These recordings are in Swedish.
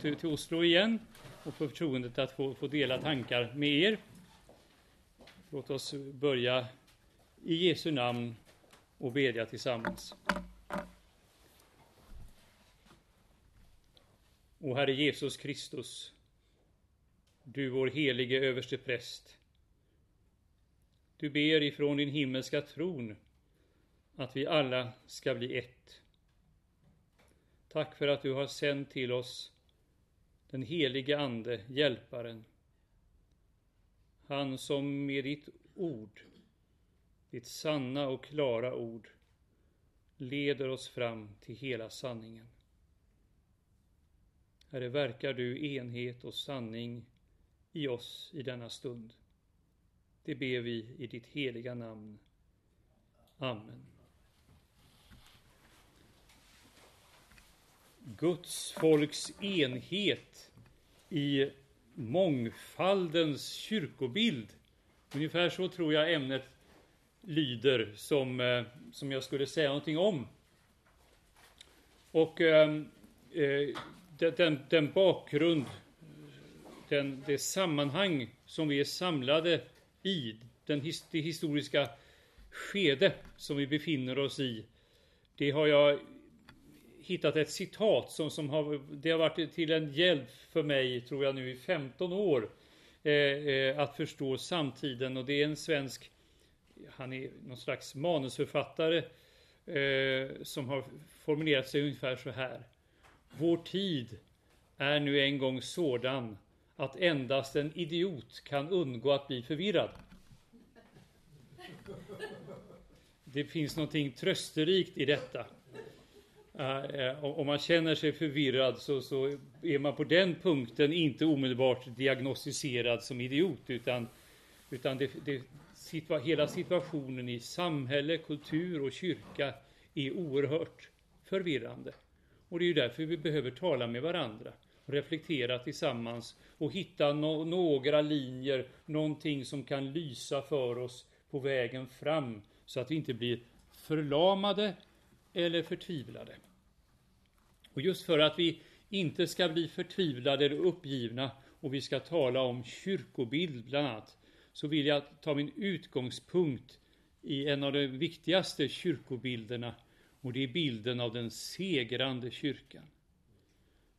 till, till Oslo igen och för förtroendet att få, få dela tankar med er. Låt oss börja i Jesu namn och bedja tillsammans. O Herre Jesus Kristus, du vår helige överste präst. Du ber ifrån din himmelska tron att vi alla ska bli ett. Tack för att du har sänt till oss den helige Ande, Hjälparen. Han som med ditt ord, ditt sanna och klara ord, leder oss fram till hela sanningen. Herre, verkar du enhet och sanning i oss i denna stund. Det ber vi i ditt heliga namn. Amen. Guds folks enhet i mångfaldens kyrkobild. Ungefär så tror jag ämnet lyder som, eh, som jag skulle säga någonting om. Och ehm, eh, den, den bakgrund, den, det sammanhang som vi är samlade i, den, det historiska skede som vi befinner oss i, det har jag hittat ett citat som, som har, det har varit till en hjälp för mig, tror jag nu i 15 år, eh, eh, att förstå samtiden och det är en svensk, han är någon slags manusförfattare eh, som har formulerat sig ungefär så här. Vår tid är nu en gång sådan att endast en idiot kan undgå att bli förvirrad. Det finns någonting trösterikt i detta. Uh, om man känner sig förvirrad så, så, är man på den punkten inte omedelbart diagnostiserad som idiot utan, utan det, det, situa hela situationen i samhälle, kultur och kyrka är oerhört förvirrande. Och det är ju därför vi behöver tala med varandra, reflektera tillsammans och hitta no några linjer, någonting som kan lysa för oss på vägen fram så att vi inte blir förlamade eller förtvivlade. Och just för att vi inte ska bli förtvivlade eller uppgivna och vi ska tala om kyrkobild bland annat, så vill jag ta min utgångspunkt i en av de viktigaste kyrkobilderna och det är bilden av den segrande kyrkan.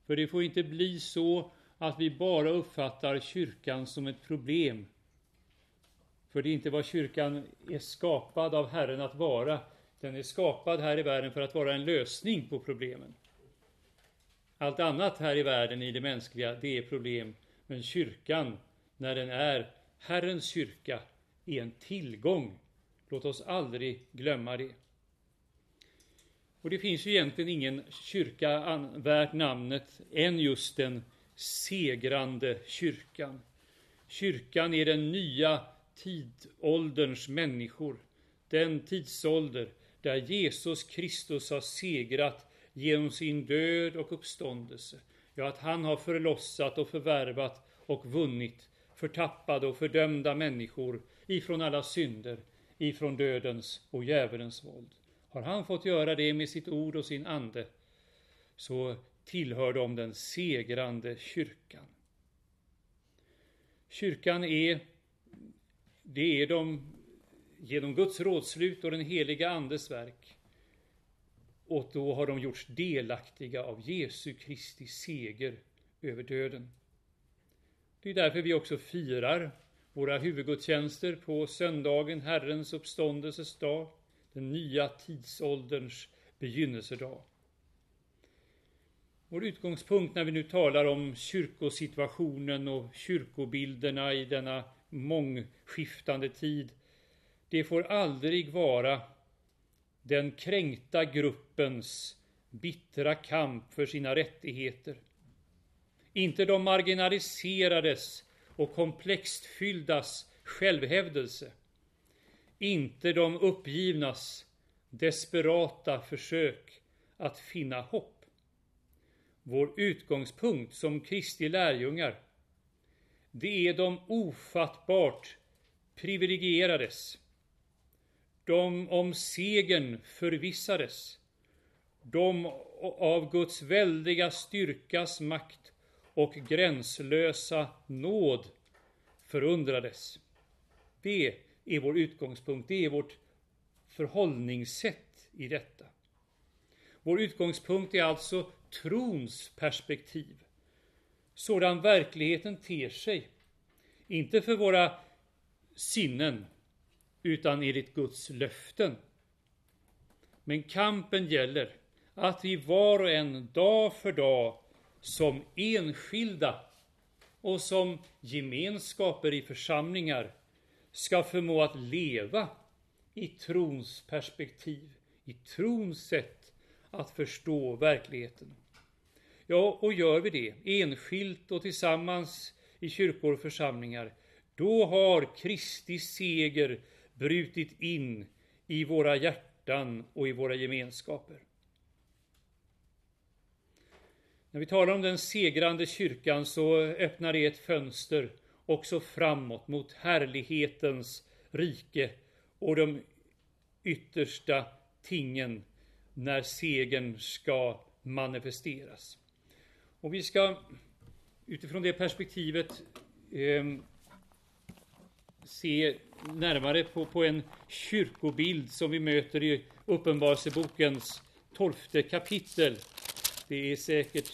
För det får inte bli så att vi bara uppfattar kyrkan som ett problem. För det är inte vad kyrkan är skapad av Herren att vara. Den är skapad här i världen för att vara en lösning på problemen. Allt annat här i världen i det mänskliga, det är problem. Men kyrkan, när den är Herrens kyrka, är en tillgång. Låt oss aldrig glömma det. Och det finns ju egentligen ingen kyrka värt namnet än just den segrande kyrkan. Kyrkan är den nya tidålderns människor. Den tidsålder där Jesus Kristus har segrat genom sin död och uppståndelse. Ja, att han har förlossat och förvärvat och vunnit förtappade och fördömda människor ifrån alla synder, ifrån dödens och djävulens våld. Har han fått göra det med sitt ord och sin ande, så tillhör de den segrande kyrkan. Kyrkan är, det är de genom Guds rådslut och den heliga Andes verk, och då har de gjorts delaktiga av Jesu Kristi seger över döden. Det är därför vi också firar våra huvudgudstjänster på söndagen, Herrens uppståndelses dag, den nya tidsålderns begynnelsedag. Vår utgångspunkt när vi nu talar om kyrkosituationen och kyrkobilderna i denna mångskiftande tid, det får aldrig vara den kränkta gruppens bittra kamp för sina rättigheter. Inte de marginaliserades och komplext fylldas självhävdelse. Inte de uppgivnas desperata försök att finna hopp. Vår utgångspunkt som Kristi lärjungar, det är de ofattbart privilegierades, de om segern förvissades, de av Guds väldiga styrkas makt och gränslösa nåd förundrades. Det är vår utgångspunkt, det är vårt förhållningssätt i detta. Vår utgångspunkt är alltså trons perspektiv. Sådan verkligheten ter sig. Inte för våra sinnen, utan enligt Guds löften. Men kampen gäller att vi var och en dag för dag som enskilda och som gemenskaper i församlingar ska förmå att leva i trons perspektiv, i trons sätt att förstå verkligheten. Ja, och gör vi det enskilt och tillsammans i kyrkor och församlingar, då har Kristi seger brutit in i våra hjärtan och i våra gemenskaper. När vi talar om den segrande kyrkan så öppnar det ett fönster också framåt mot härlighetens rike och de yttersta tingen när segern ska manifesteras. Och vi ska utifrån det perspektivet eh, se närmare på, på en kyrkobild som vi möter i Uppenbarelsebokens tolfte kapitel. Det är säkert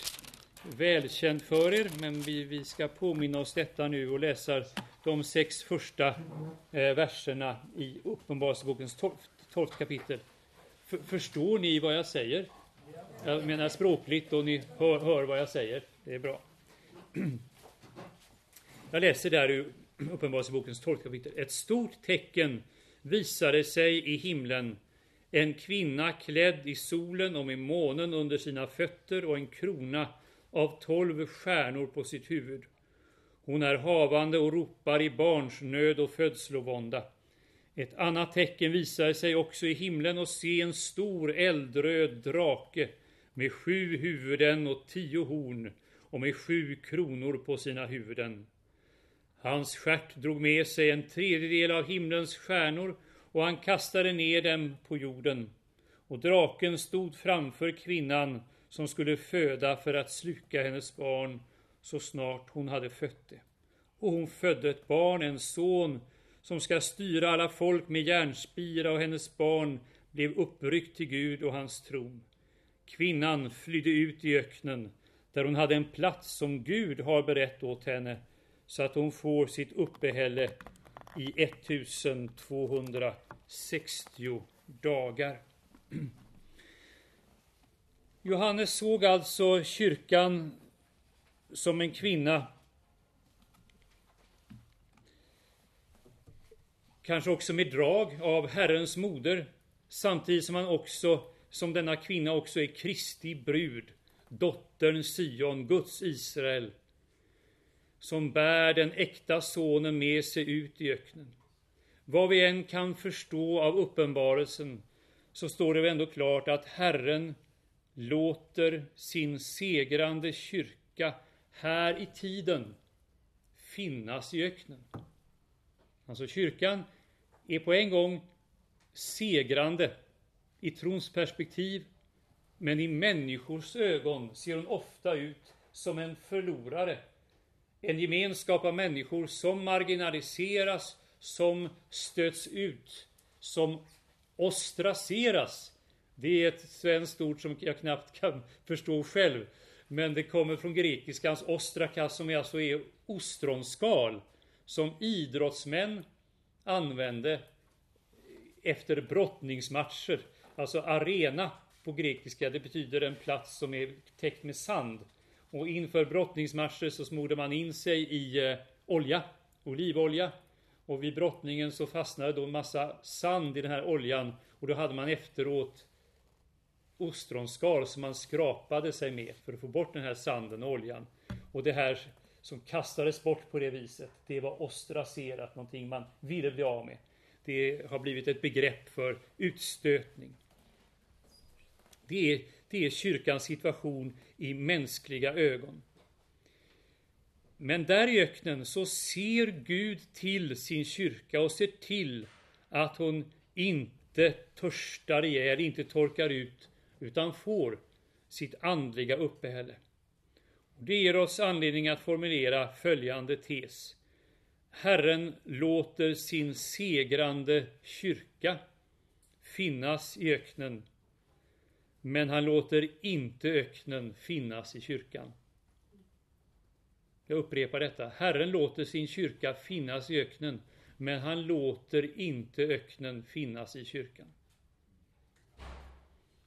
välkänt för er, men vi, vi ska påminna oss detta nu och läsa de sex första eh, verserna i Uppenbarelsebokens tolfte, tolfte kapitel. F förstår ni vad jag säger? Jag menar språkligt och ni hör, hör vad jag säger. Det är bra. Jag läser där ur Uppenbarelsebokens tolfte kapitel. Ett stort tecken visade sig i himlen. En kvinna klädd i solen och med månen under sina fötter och en krona av tolv stjärnor på sitt huvud. Hon är havande och ropar i barnsnöd och födslovånda. Ett annat tecken visade sig också i himlen och se en stor eldröd drake med sju huvuden och tio horn och med sju kronor på sina huvuden. Hans stjärt drog med sig en tredjedel av himlens stjärnor och han kastade ner dem på jorden. Och draken stod framför kvinnan som skulle föda för att sluka hennes barn så snart hon hade fött det. Och hon födde ett barn, en son, som ska styra alla folk med järnspira och hennes barn blev uppryckt till Gud och hans tron. Kvinnan flydde ut i öknen där hon hade en plats som Gud har berett åt henne så att hon får sitt uppehälle i 1260 dagar. Johannes såg alltså kyrkan som en kvinna kanske också med drag av Herrens moder, samtidigt som han också, som denna kvinna också är Kristi brud, dottern Sion, Guds Israel, som bär den äkta sonen med sig ut i öknen. Vad vi än kan förstå av uppenbarelsen så står det ändå klart att Herren låter sin segrande kyrka här i tiden finnas i öknen. Alltså kyrkan är på en gång segrande i trons perspektiv, men i människors ögon ser hon ofta ut som en förlorare. En gemenskap av människor som marginaliseras, som stöts ut, som ostraceras. Det är ett svenskt ord som jag knappt kan förstå själv, men det kommer från grekiskans ostrakas som alltså är ostronskal, som idrottsmän använde efter brottningsmatcher. Alltså arena på grekiska, det betyder en plats som är täckt med sand. Och inför brottningsmatcher så smorde man in sig i eh, olja, olivolja. Och vid brottningen så fastnade då massa sand i den här oljan och då hade man efteråt ostronskal som man skrapade sig med för att få bort den här sanden och oljan. Och det här som kastades bort på det viset, det var ostracerat, någonting man ville bli av med. Det har blivit ett begrepp för utstötning. Det är, det är kyrkans situation i mänskliga ögon. Men där i öknen så ser Gud till sin kyrka och ser till att hon inte törstar ihjäl, inte torkar ut, utan får sitt andliga uppehälle. Det ger oss anledning att formulera följande tes. Herren låter sin segrande kyrka finnas i öknen, men han låter inte öknen finnas i kyrkan. Jag upprepar detta. Herren låter sin kyrka finnas i öknen, men han låter inte öknen finnas i kyrkan.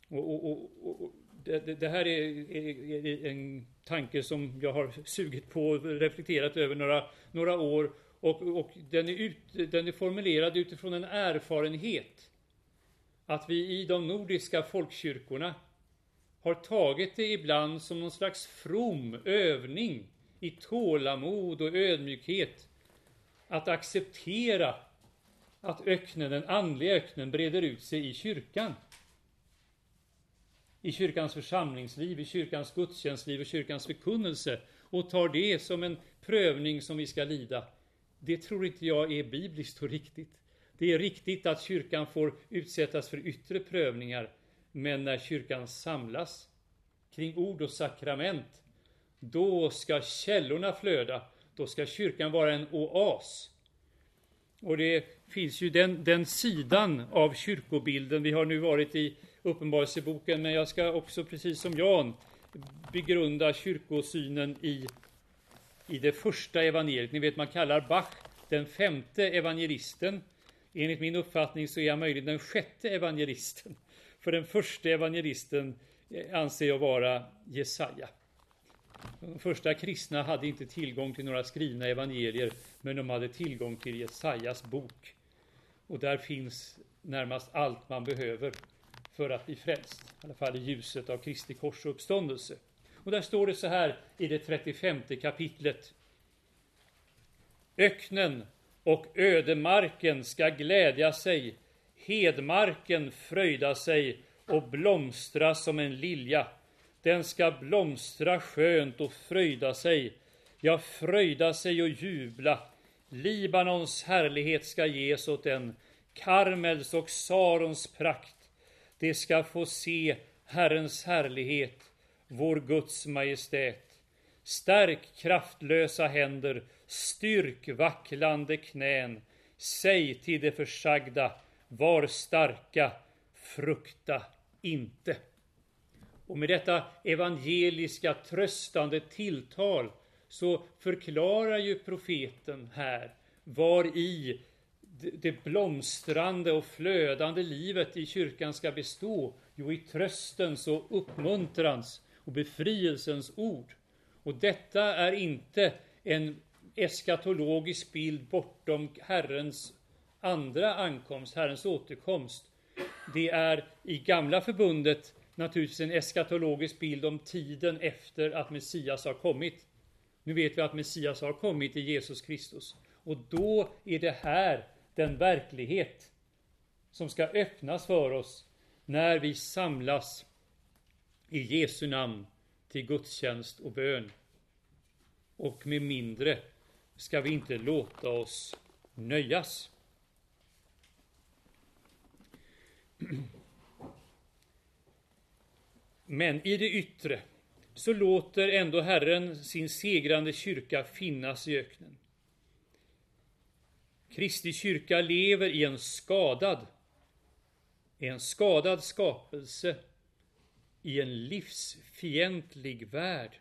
Och, och, och, och det, det, här är, är, är, en tanke som jag har sugit på och reflekterat över några, några år. Och, och den, är ut, den är formulerad utifrån en erfarenhet. Att vi i de nordiska folkkyrkorna har tagit det ibland som någon slags from övning i tålamod och ödmjukhet att acceptera att öknen, den andliga öknen, breder ut sig i kyrkan. I kyrkans församlingsliv, i kyrkans gudstjänstliv och kyrkans förkunnelse och tar det som en prövning som vi ska lida. Det tror inte jag är bibliskt och riktigt. Det är riktigt att kyrkan får utsättas för yttre prövningar, men när kyrkan samlas kring ord och sakrament, då ska källorna flöda. Då ska kyrkan vara en oas. Och det finns ju den, den sidan av kyrkobilden. Vi har nu varit i Uppenbarelseboken, men jag ska också, precis som Jan, begrunda kyrkosynen i, i det första evangeliet. Ni vet, man kallar Bach den femte evangelisten. Enligt min uppfattning så är han möjligen den sjätte evangelisten. För den första evangelisten eh, anser jag vara Jesaja. De första kristna hade inte tillgång till några skrivna evangelier, men de hade tillgång till Jesajas bok. Och där finns närmast allt man behöver för att bli frälst, i alla fall i ljuset av Kristi kors och uppståndelse. Och där står det så här i det 35 kapitlet. Öknen och ödemarken ska glädja sig, hedmarken fröjda sig och blomstra som en lilja. Den ska blomstra skönt och fröjda sig, ja, fröjda sig och jubla. Libanons härlighet ska ges åt den, Karmels och Sarons prakt. Det ska få se Herrens härlighet, vår Guds majestät. Stärk kraftlösa händer, styrk vacklande knän. Säg till det försagda, var starka, frukta inte. Och med detta evangeliska tröstande tilltal så förklarar ju profeten här var i det blomstrande och flödande livet i kyrkan ska bestå? Jo, i tröstens och uppmuntrans och befrielsens ord. Och detta är inte en eskatologisk bild bortom Herrens andra ankomst, Herrens återkomst. Det är i gamla förbundet naturligtvis en eskatologisk bild om tiden efter att Messias har kommit. Nu vet vi att Messias har kommit i Jesus Kristus. Och då är det här den verklighet som ska öppnas för oss när vi samlas i Jesu namn till gudstjänst och bön. Och med mindre ska vi inte låta oss nöjas. Men i det yttre så låter ändå Herren sin segrande kyrka finnas i öknen. Kristi kyrka lever i en skadad, en skadad skapelse, i en livsfientlig värld.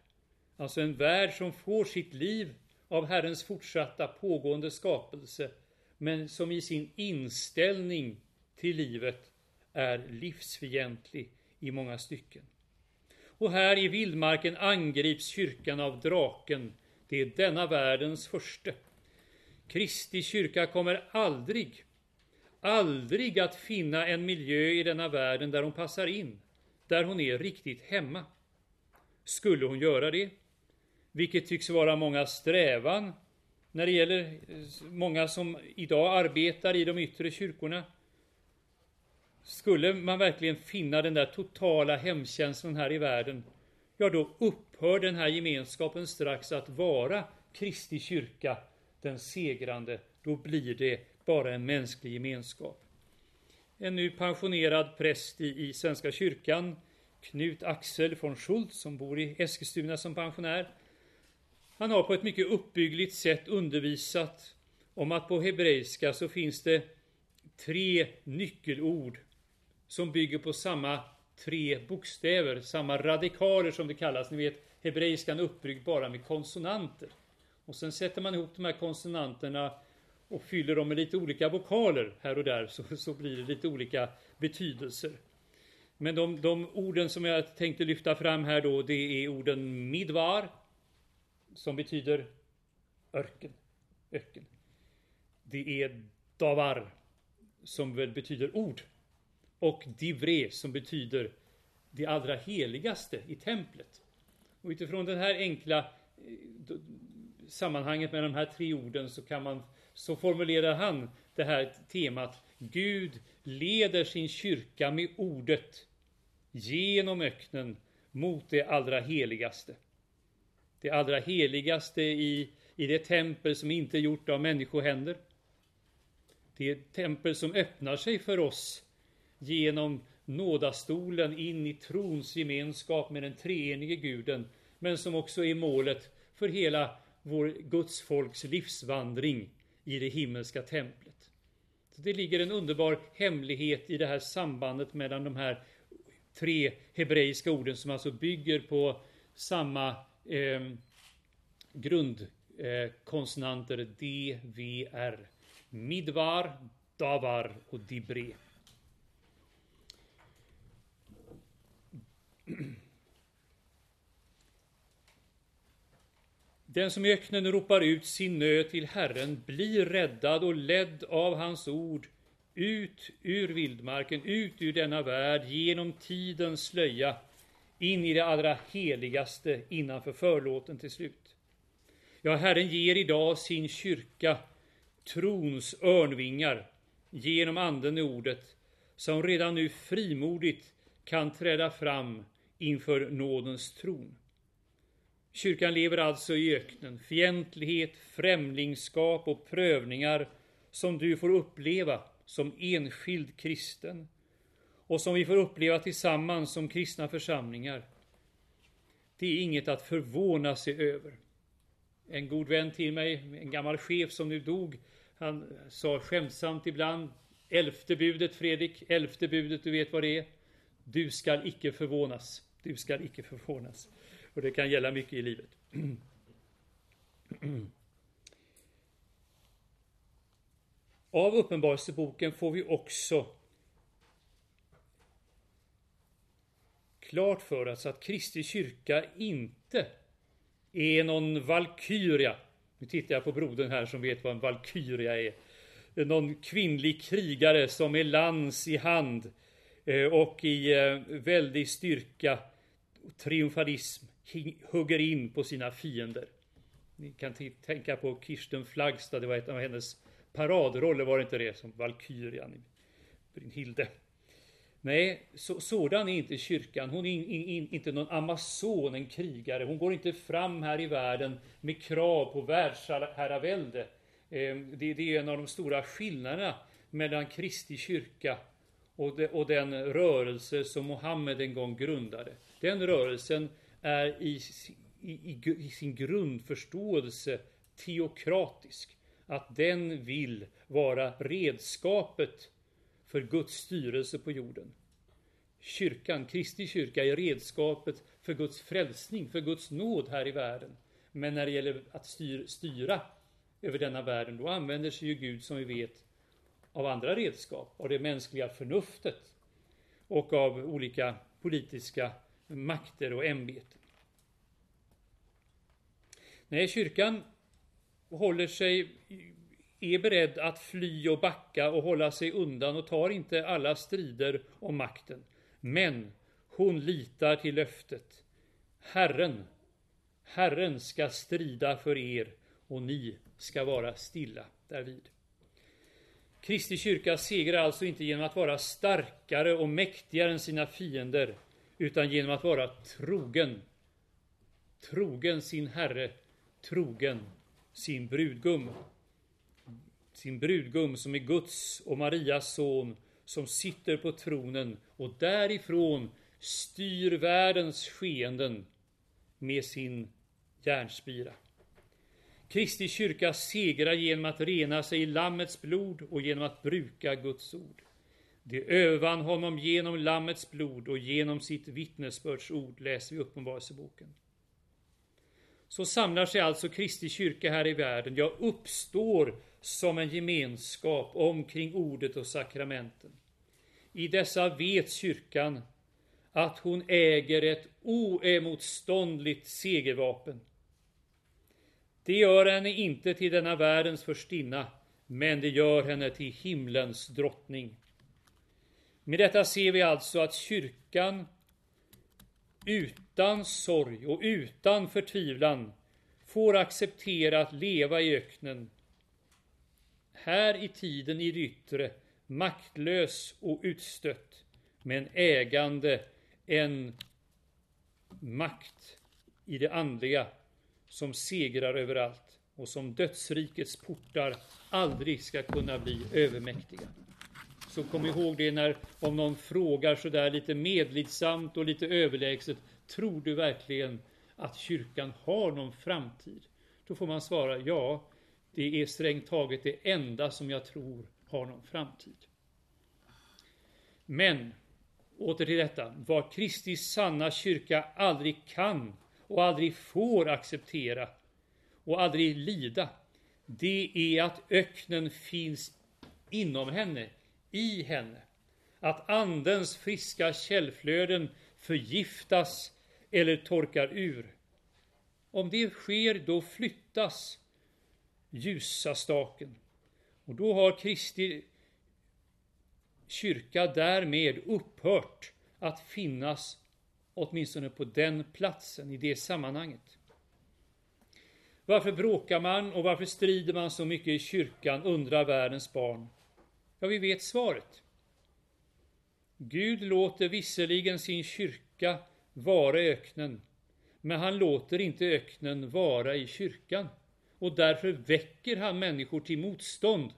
Alltså en värld som får sitt liv av Herrens fortsatta pågående skapelse, men som i sin inställning till livet är livsfientlig i många stycken. Och här i vildmarken angrips kyrkan av draken. Det är denna världens första. Kristi kyrka kommer aldrig, aldrig att finna en miljö i denna världen där hon passar in, där hon är riktigt hemma. Skulle hon göra det, vilket tycks vara många strävan när det gäller eh, många som idag arbetar i de yttre kyrkorna, skulle man verkligen finna den där totala hemkänslan här i världen, ja då upphör den här gemenskapen strax att vara Kristi kyrka den segrande, då blir det bara en mänsklig gemenskap. En nu pensionerad präst i, i Svenska kyrkan, Knut Axel von Schultz, som bor i Eskilstuna som pensionär, han har på ett mycket uppbyggligt sätt undervisat om att på hebreiska så finns det tre nyckelord som bygger på samma tre bokstäver, samma radikaler som det kallas. Ni vet, hebreiskan är uppbyggd bara med konsonanter. Och sen sätter man ihop de här konsonanterna och fyller dem med lite olika vokaler här och där så, så blir det lite olika betydelser. Men de, de orden som jag tänkte lyfta fram här då, det är orden midvar, som betyder örken, öken. Det är davar, som väl betyder ord. Och divre, som betyder det allra heligaste i templet. Och utifrån det här enkla eh, sammanhanget med de här tre orden så kan man så formulerar han det här temat Gud leder sin kyrka med ordet genom öknen mot det allra heligaste. Det allra heligaste i, i det tempel som inte är gjort av människohänder. Det är ett tempel som öppnar sig för oss genom nådastolen in i trons gemenskap med den treenige guden, men som också är målet för hela vår Guds folks livsvandring i det himmelska templet. Så det ligger en underbar hemlighet i det här sambandet mellan de här tre hebreiska orden som alltså bygger på samma eh, grundkonsonanter eh, D, V, R. Midvar, Davar och Dibre. Den som i öknen ropar ut sin nöd till Herren blir räddad och ledd av hans ord ut ur vildmarken, ut ur denna värld, genom tidens slöja, in i det allra heligaste innanför förlåten till slut. Ja, Herren ger idag sin kyrka trons örnvingar genom anden i ordet, som redan nu frimodigt kan träda fram inför nådens tron. Kyrkan lever alltså i öknen, fientlighet, främlingskap och prövningar som du får uppleva som enskild kristen och som vi får uppleva tillsammans som kristna församlingar. Det är inget att förvåna sig över. En god vän till mig, en gammal chef som nu dog, han sa skämtsamt ibland Elfte budet Fredrik, elfte budet, du vet vad det är? Du skall icke förvånas. Du skall icke förvånas. Och det kan gälla mycket i livet. Av Uppenbarelseboken får vi också klart för oss att Kristi kyrka inte är någon valkyria. Nu tittar jag på brodern här som vet vad en valkyria är. Någon kvinnlig krigare som med lans i hand eh, och i eh, väldig styrka och triumfalism hugger in på sina fiender. Ni kan tänka på Kirsten Flagstad, det var ett av hennes paradroller, var det inte det? Som Valkyrian i Brynhilde. Nej, så, sådan är inte kyrkan. Hon är in, in, inte någon amazon, en krigare. Hon går inte fram här i världen med krav på världsherravälde. Eh, det, det, är en av de stora skillnaderna mellan Kristi kyrka och, de, och den rörelse som Mohammed en gång grundade. Den rörelsen är i, i, i sin grundförståelse teokratisk. Att den vill vara redskapet för Guds styrelse på jorden. Kyrkan, Kristi kyrka, är redskapet för Guds frälsning, för Guds nåd här i världen. Men när det gäller att styr, styra över denna världen, då använder sig ju Gud, som vi vet, av andra redskap, av det mänskliga förnuftet och av olika politiska makter och ämbeten. Nej, kyrkan håller sig, är beredd att fly och backa och hålla sig undan och tar inte alla strider om makten. Men hon litar till löftet. Herren, Herren ska strida för er och ni ska vara stilla därvid. Kristi kyrka segrar alltså inte genom att vara starkare och mäktigare än sina fiender utan genom att vara trogen. Trogen sin Herre, trogen sin brudgum. Sin brudgum som är Guds och Marias son, som sitter på tronen och därifrån styr världens skeenden med sin järnspira. Kristi kyrka segrar genom att rena sig i Lammets blod och genom att bruka Guds ord. De övervann honom genom Lammets blod och genom sitt vittnesbördsord, läser vi Uppenbarelseboken. Så samlar sig alltså Kristi kyrka här i världen, ja, uppstår som en gemenskap omkring ordet och sakramenten. I dessa vet kyrkan att hon äger ett oemotståndligt segervapen. Det gör henne inte till denna världens förstinna, men det gör henne till himlens drottning. Med detta ser vi alltså att kyrkan utan sorg och utan förtvivlan får acceptera att leva i öknen. Här i tiden i det yttre, maktlös och utstött, men ägande en makt i det andliga som segrar överallt och som dödsrikets portar aldrig ska kunna bli övermäktiga. Så kom ihåg det när om någon frågar så där lite medlidsamt och lite överlägset, tror du verkligen att kyrkan har någon framtid? Då får man svara ja, det är strängt taget det enda som jag tror har någon framtid. Men, åter till detta, vad Kristi sanna kyrka aldrig kan och aldrig får acceptera och aldrig lida, det är att öknen finns inom henne, i henne. Att andens friska källflöden förgiftas eller torkar ur. Om det sker, då flyttas ljusa staken. Och då har Kristi kyrka därmed upphört att finnas åtminstone på den platsen, i det sammanhanget. Varför bråkar man och varför strider man så mycket i kyrkan, undrar världens barn. Ja, vi vet svaret. Gud låter visserligen sin kyrka vara i öknen, men han låter inte öknen vara i kyrkan. Och därför väcker han människor till motstånd,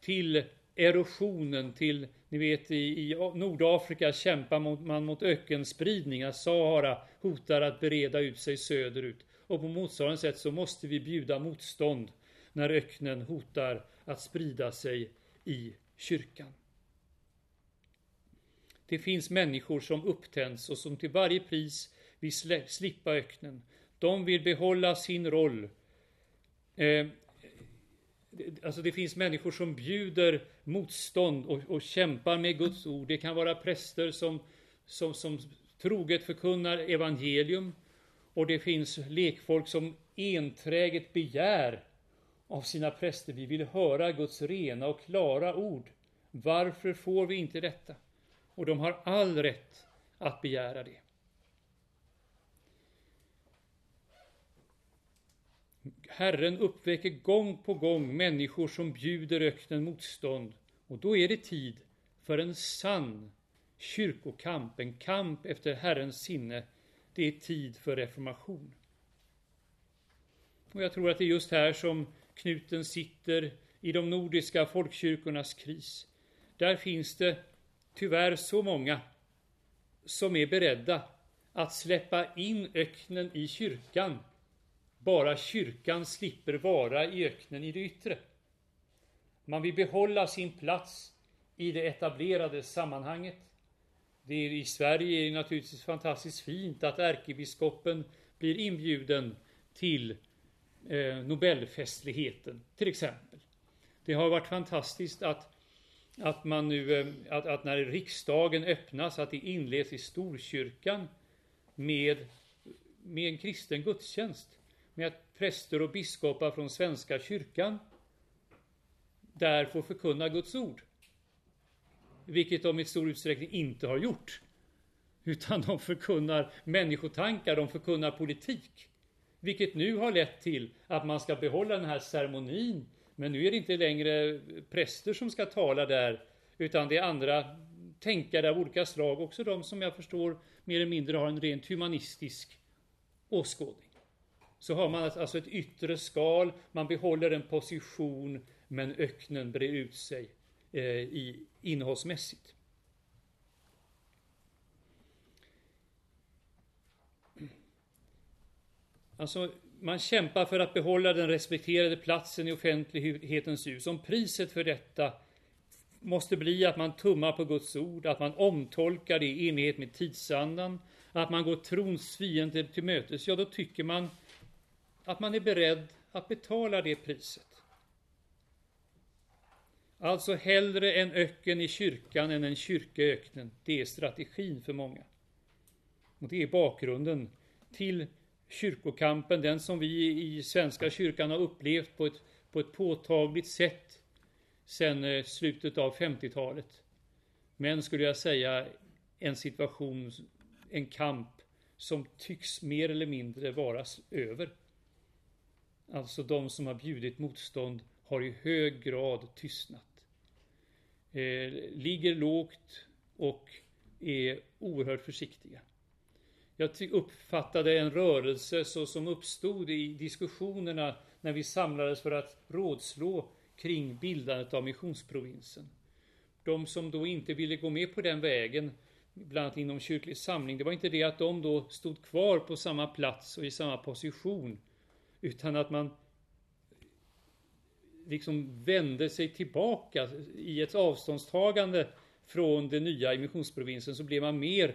till erosionen, till, ni vet i, i Nordafrika kämpar man mot ökenspridning, att Sahara hotar att bereda ut sig söderut. Och på motsvarande sätt så måste vi bjuda motstånd när öknen hotar att sprida sig i kyrkan. Det finns människor som upptänds och som till varje pris vill slippa öknen. De vill behålla sin roll. Eh, alltså det finns människor som bjuder motstånd och, och kämpar med Guds ord. Det kan vara präster som, som, som troget förkunnar evangelium. Och det finns lekfolk som enträget begär av sina präster. Vi vill höra Guds rena och klara ord. Varför får vi inte detta? Och de har all rätt att begära det. Herren uppväcker gång på gång människor som bjuder öknen motstånd och då är det tid för en sann kyrkokamp, en kamp efter Herrens sinne. Det är tid för reformation. Och jag tror att det är just här som knuten sitter i de nordiska folkkyrkornas kris. Där finns det tyvärr så många som är beredda att släppa in öknen i kyrkan, bara kyrkan slipper vara i öknen i det yttre. Man vill behålla sin plats i det etablerade sammanhanget. Det är, I Sverige är det naturligtvis fantastiskt fint att ärkebiskopen blir inbjuden till eh, Nobelfestligheten, till exempel. Det har varit fantastiskt att, att man nu, eh, att, att, när riksdagen öppnas, att det inleds i Storkyrkan med, med en kristen gudstjänst. Med att präster och biskopar från Svenska kyrkan där får förkunna Guds ord. Vilket de i stor utsträckning inte har gjort. Utan de förkunnar människotankar, de förkunnar politik. Vilket nu har lett till att man ska behålla den här ceremonin. Men nu är det inte längre präster som ska tala där, utan det är andra tänkare av olika slag, också de som jag förstår mer eller mindre har en rent humanistisk åskådning. Så har man alltså, alltså ett yttre skal, man behåller en position, men öknen brer ut sig eh, i innehållsmässigt. Alltså man kämpar för att behålla den respekterade platsen i offentlighetens ljus. Om priset för detta måste bli att man tummar på Guds ord, att man omtolkar det i enlighet med tidsandan, att man går trons fiende till mötes, ja då tycker man att man är beredd att betala det priset. Alltså hellre en öken i kyrkan än en kyrka i öknen. Det är strategin för många. Och det är bakgrunden till kyrkokampen, den som vi i Svenska kyrkan har upplevt på ett, på ett påtagligt sätt sedan eh, slutet av 50-talet. Men skulle jag säga en situation, en kamp som tycks mer eller mindre vara över. Alltså de som har bjudit motstånd har i hög grad tystnat. Eh, ligger lågt och är oerhört försiktiga. Jag uppfattade en rörelse så som uppstod i diskussionerna när vi samlades för att rådslå kring bildandet av missionsprovinsen. De som då inte ville gå med på den vägen, bland annat inom kyrklig samling, det var inte det att de då stod kvar på samma plats och i samma position, utan att man liksom vände sig tillbaka i ett avståndstagande från det nya i missionsprovinsen så blev man mer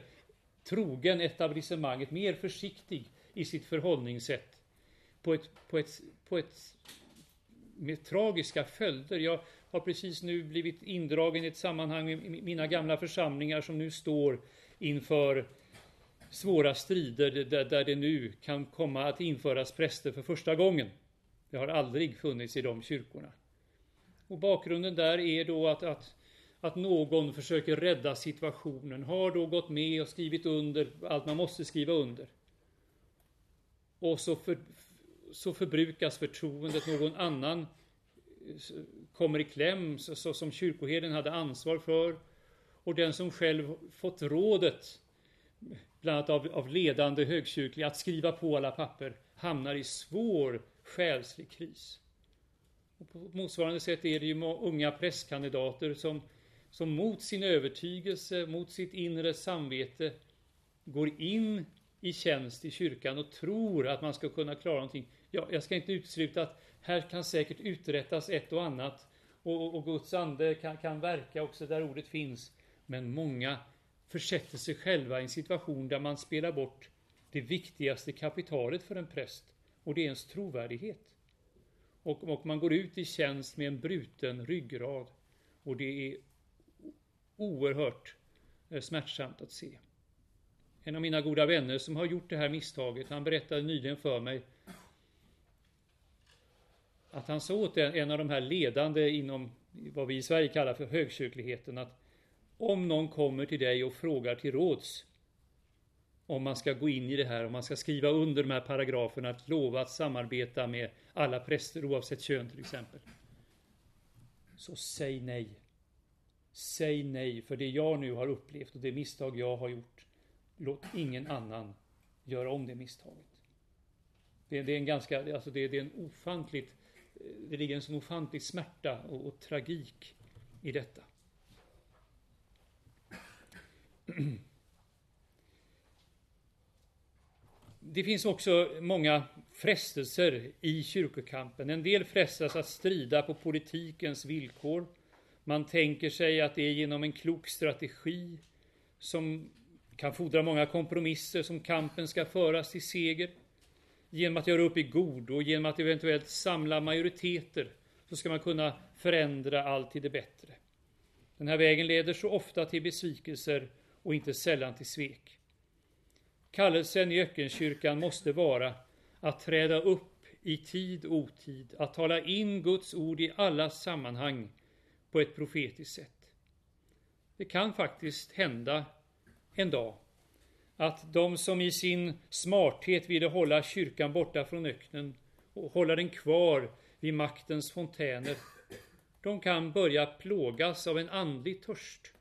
trogen etablissemanget, mer försiktig i sitt förhållningssätt på ett, på ett, på ett med tragiska följder. Jag har precis nu blivit indragen i ett sammanhang med mina gamla församlingar som nu står inför svåra strider där, där det nu kan komma att införas präster för första gången. Det har aldrig funnits i de kyrkorna. Och bakgrunden där är då att, att, att någon försöker rädda situationen, har då gått med och skrivit under allt man måste skriva under. Och så, för, så förbrukas förtroendet, någon annan eh, kommer i kläm så, som kyrkoherden hade ansvar för. Och den som själv fått rådet, bland annat av, av ledande högkyrkliga, att skriva på alla papper, hamnar i svår själslig kris. Och på motsvarande sätt är det ju unga prästkandidater som, som mot sin övertygelse, mot sitt inre samvete går in i tjänst i kyrkan och tror att man ska kunna klara någonting. Ja, jag ska inte utesluta att här kan säkert uträttas ett och annat och, och Guds ande kan, kan verka också där ordet finns. Men många försätter sig själva i en situation där man spelar bort det viktigaste kapitalet för en präst och det är ens trovärdighet. Och, och man går ut i tjänst med en bruten ryggrad och det är oerhört eh, smärtsamt att se. En av mina goda vänner som har gjort det här misstaget, han berättade nyligen för mig att han sa åt en av de här ledande inom vad vi i Sverige kallar för högkyrkligheten att om någon kommer till dig och frågar till råds om man ska gå in i det här, om man ska skriva under de här paragraferna, att lova att samarbeta med alla präster oavsett kön till exempel. Så säg nej. Säg nej, för det jag nu har upplevt och det misstag jag har gjort, låt ingen annan göra om det misstaget. Det, det är en ganska, alltså det, det, är en ofantligt, det ligger en sån ofantlig smärta och, och tragik i detta. Det finns också många frestelser i kyrkokampen. En del frestas att strida på politikens villkor. Man tänker sig att det är genom en klok strategi som kan fordra många kompromisser som kampen ska föras till seger. Genom att göra upp i god och genom att eventuellt samla majoriteter så ska man kunna förändra allt till det bättre. Den här vägen leder så ofta till besvikelser och inte sällan till svek. Kallelsen i ökenkyrkan måste vara att träda upp i tid och otid, att tala in Guds ord i alla sammanhang på ett profetiskt sätt. Det kan faktiskt hända en dag att de som i sin smarthet ville hålla kyrkan borta från öknen och hålla den kvar vid maktens fontäner, de kan börja plågas av en andlig törst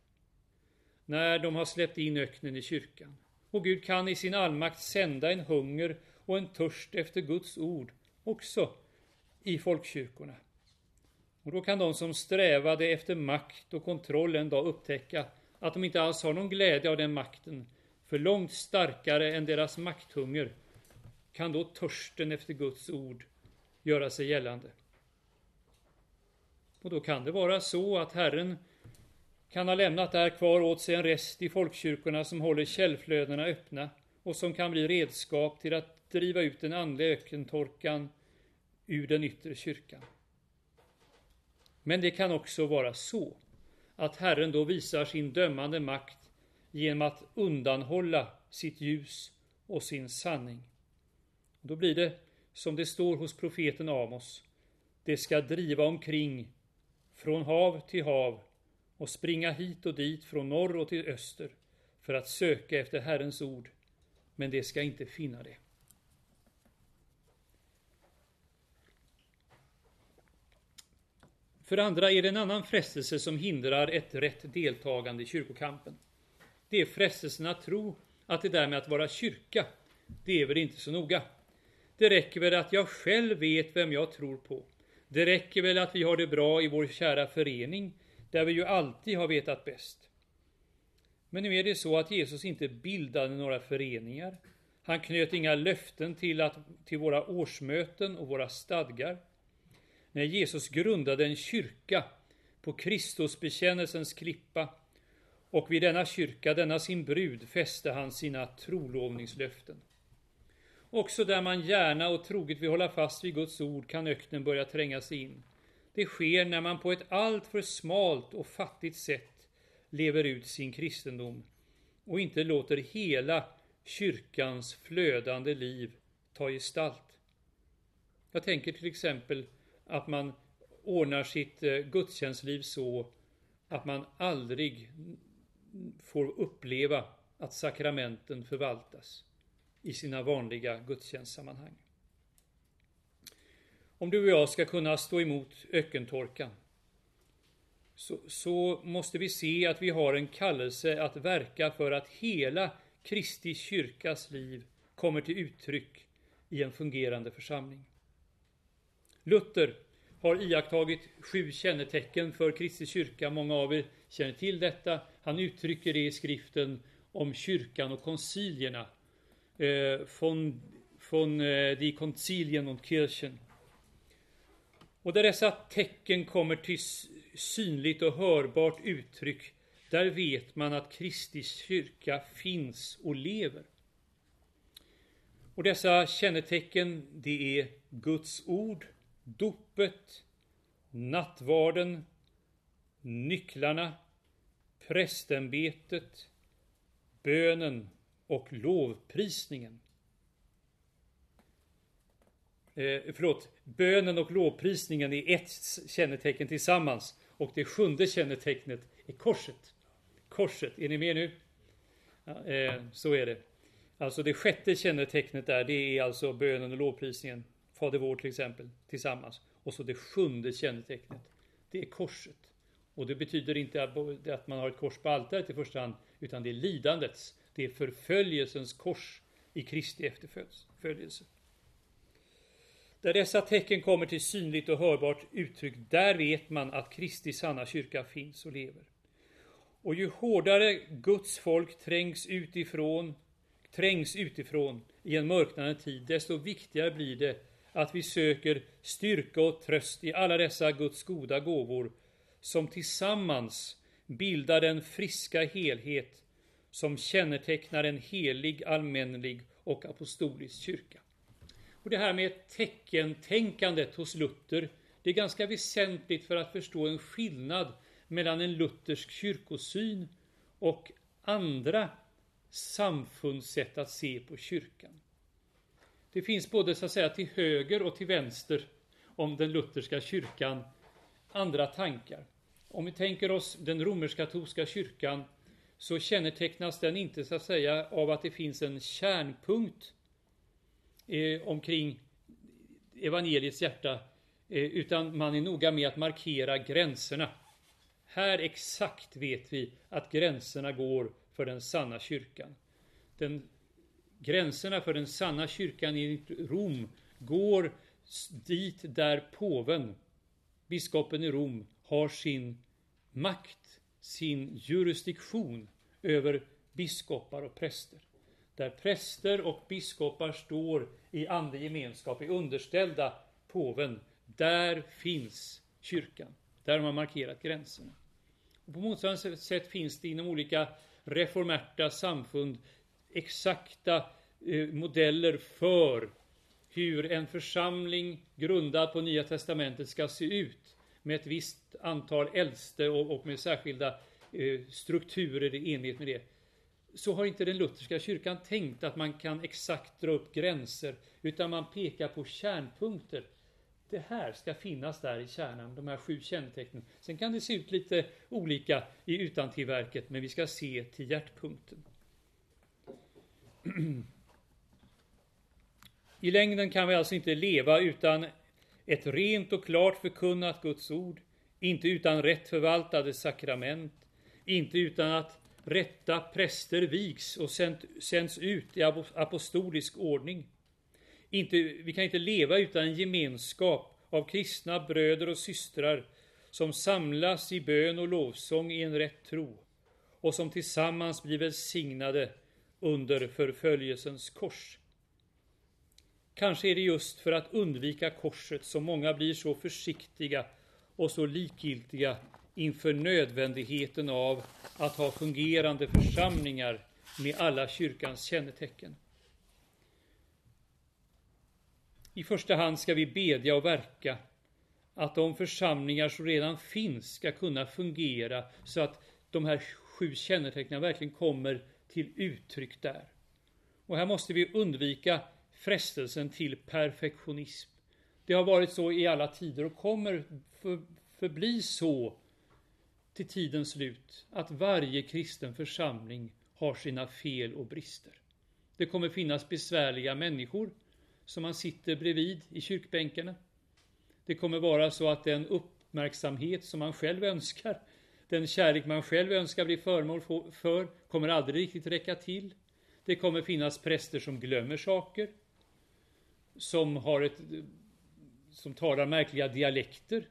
när de har släppt in öknen i kyrkan. Och Gud kan i sin allmakt sända en hunger och en törst efter Guds ord också i folkkyrkorna. Och då kan de som strävade efter makt och kontroll en dag upptäcka att de inte alls har någon glädje av den makten, för långt starkare än deras makthunger kan då törsten efter Guds ord göra sig gällande. Och då kan det vara så att Herren kan ha lämnat där kvar åt sig en rest i folkkyrkorna som håller källflödena öppna och som kan bli redskap till att driva ut den andliga ökentorkan ur den yttre kyrkan. Men det kan också vara så att Herren då visar sin dömande makt genom att undanhålla sitt ljus och sin sanning. Då blir det som det står hos profeten Amos. Det ska driva omkring från hav till hav och springa hit och dit från norr och till öster för att söka efter Herrens ord, men det ska inte finna det. För det andra är det en annan frestelse som hindrar ett rätt deltagande i kyrkokampen. Det är frestelsen att tro att det där med att vara kyrka, det är väl inte så noga. Det räcker väl att jag själv vet vem jag tror på. Det räcker väl att vi har det bra i vår kära förening, där vi ju alltid har vetat bäst. Men nu är det så att Jesus inte bildade några föreningar. Han knöt inga löften till, att, till våra årsmöten och våra stadgar. När Jesus grundade en kyrka på Kristusbekännelsens klippa och vid denna kyrka, denna sin brud, fäste han sina trolovningslöften. Också där man gärna och troget vill hålla fast vid Guds ord kan öknen börja tränga sig in. Det sker när man på ett alltför smalt och fattigt sätt lever ut sin kristendom och inte låter hela kyrkans flödande liv ta gestalt. Jag tänker till exempel att man ordnar sitt eh, gudstjänstliv så att man aldrig får uppleva att sakramenten förvaltas i sina vanliga gudstjänstsammanhang. Om du och jag ska kunna stå emot ökentorkan så, så, måste vi se att vi har en kallelse att verka för att hela Kristi kyrkas liv kommer till uttryck i en fungerande församling. Luther har iakttagit sju kännetecken för Kristi kyrka. Många av er känner till detta. Han uttrycker det i skriften om kyrkan och koncilierna. Eh, von, von eh, die Konzilien und Kirchen. Och där dessa tecken kommer till synligt och hörbart uttryck, där vet man att Kristi kyrka finns och lever. Och dessa kännetecken, det är Guds ord, dopet, nattvarden, nycklarna, prästämbetet, bönen och lovprisningen. Eh, förlåt, bönen och lovprisningen är ett kännetecken tillsammans och det sjunde kännetecknet är korset. Korset, är ni med nu? Ja, eh, så är det. Alltså det sjätte kännetecknet där, det är alltså bönen och lovprisningen. Fader vår till exempel, tillsammans. Och så det sjunde kännetecknet, det är korset. Och det betyder inte att man har ett kors på altaret i första hand, utan det är lidandets, det är förföljelsens kors i Kristi efterföljelse. Där dessa tecken kommer till synligt och hörbart uttryck, där vet man att Kristi sanna kyrka finns och lever. Och ju hårdare Guds folk trängs utifrån, trängs utifrån i en mörknande tid, desto viktigare blir det att vi söker styrka och tröst i alla dessa Guds goda gåvor som tillsammans bildar den friska helhet som kännetecknar en helig, allmänlig och apostolisk kyrka. Och det här med teckentänkandet hos Luther, det är ganska väsentligt för att förstå en skillnad mellan en luthersk kyrkosyn och andra samfunds sätt att se på kyrkan. Det finns både så att säga till höger och till vänster om den lutherska kyrkan andra tankar. Om vi tänker oss den romersk-katolska kyrkan så kännetecknas den inte så att säga av att det finns en kärnpunkt eh, omkring evangeliets hjärta, eh, utan man är noga med att markera gränserna. Här exakt vet vi att gränserna går för den sanna kyrkan. Den, gränserna för den sanna kyrkan i Rom går dit där påven, biskopen i Rom, har sin makt, sin jurisdiktion över biskopar och präster. där präster och biskopar står i andlig gemenskap, är underställda påven, där finns kyrkan. Där har man markerat gränserna. Och på motsvarande sätt finns det inom olika reformerta samfund exakta eh, modeller för hur en församling grundad på Nya Testamentet ska se ut med ett visst antal äldste och, med särskilda eh, strukturer i enlighet med det. Så har inte den lutherska kyrkan tänkt att man kan exakt dra upp gränser, utan man pekar på kärnpunkter. Det här ska finnas där i kärnan, de här sju kännetecknen. Sen kan det se ut lite olika i utantillverket, men vi ska se till hjärtpunkten. I längden kan vi alltså inte leva utan ett rent och klart förkunnat Guds ord, inte utan rätt förvaltade sakrament, inte utan att rätta präster vigs och sänds ut i apostolisk ordning. Inte, vi kan inte leva utan en gemenskap av kristna bröder och systrar som samlas i bön och lovsång i en rätt tro och som tillsammans blir välsignade under förföljelsens kors. Kanske är det just för att undvika korset som många blir så försiktiga och så likgiltiga inför nödvändigheten av att ha fungerande församlingar med alla kyrkans kännetecken. I första hand ska vi bedja och verka att de församlingar som redan finns ska kunna fungera så att de här sju kännetecknen verkligen kommer till uttryck där. Och här måste vi undvika frestelsen till perfektionism. Det har varit så i alla tider och kommer för, förbli så till tidens slut att varje kristen församling har sina fel och brister. Det kommer finnas besvärliga människor som man sitter bredvid i kyrkbänkarna. Det kommer vara så att den uppmärksamhet som man själv önskar, den kärlek man själv önskar bli föremål för, kommer aldrig riktigt räcka till. Det kommer finnas präster som glömmer saker, som har ett som talar märkliga dialekter,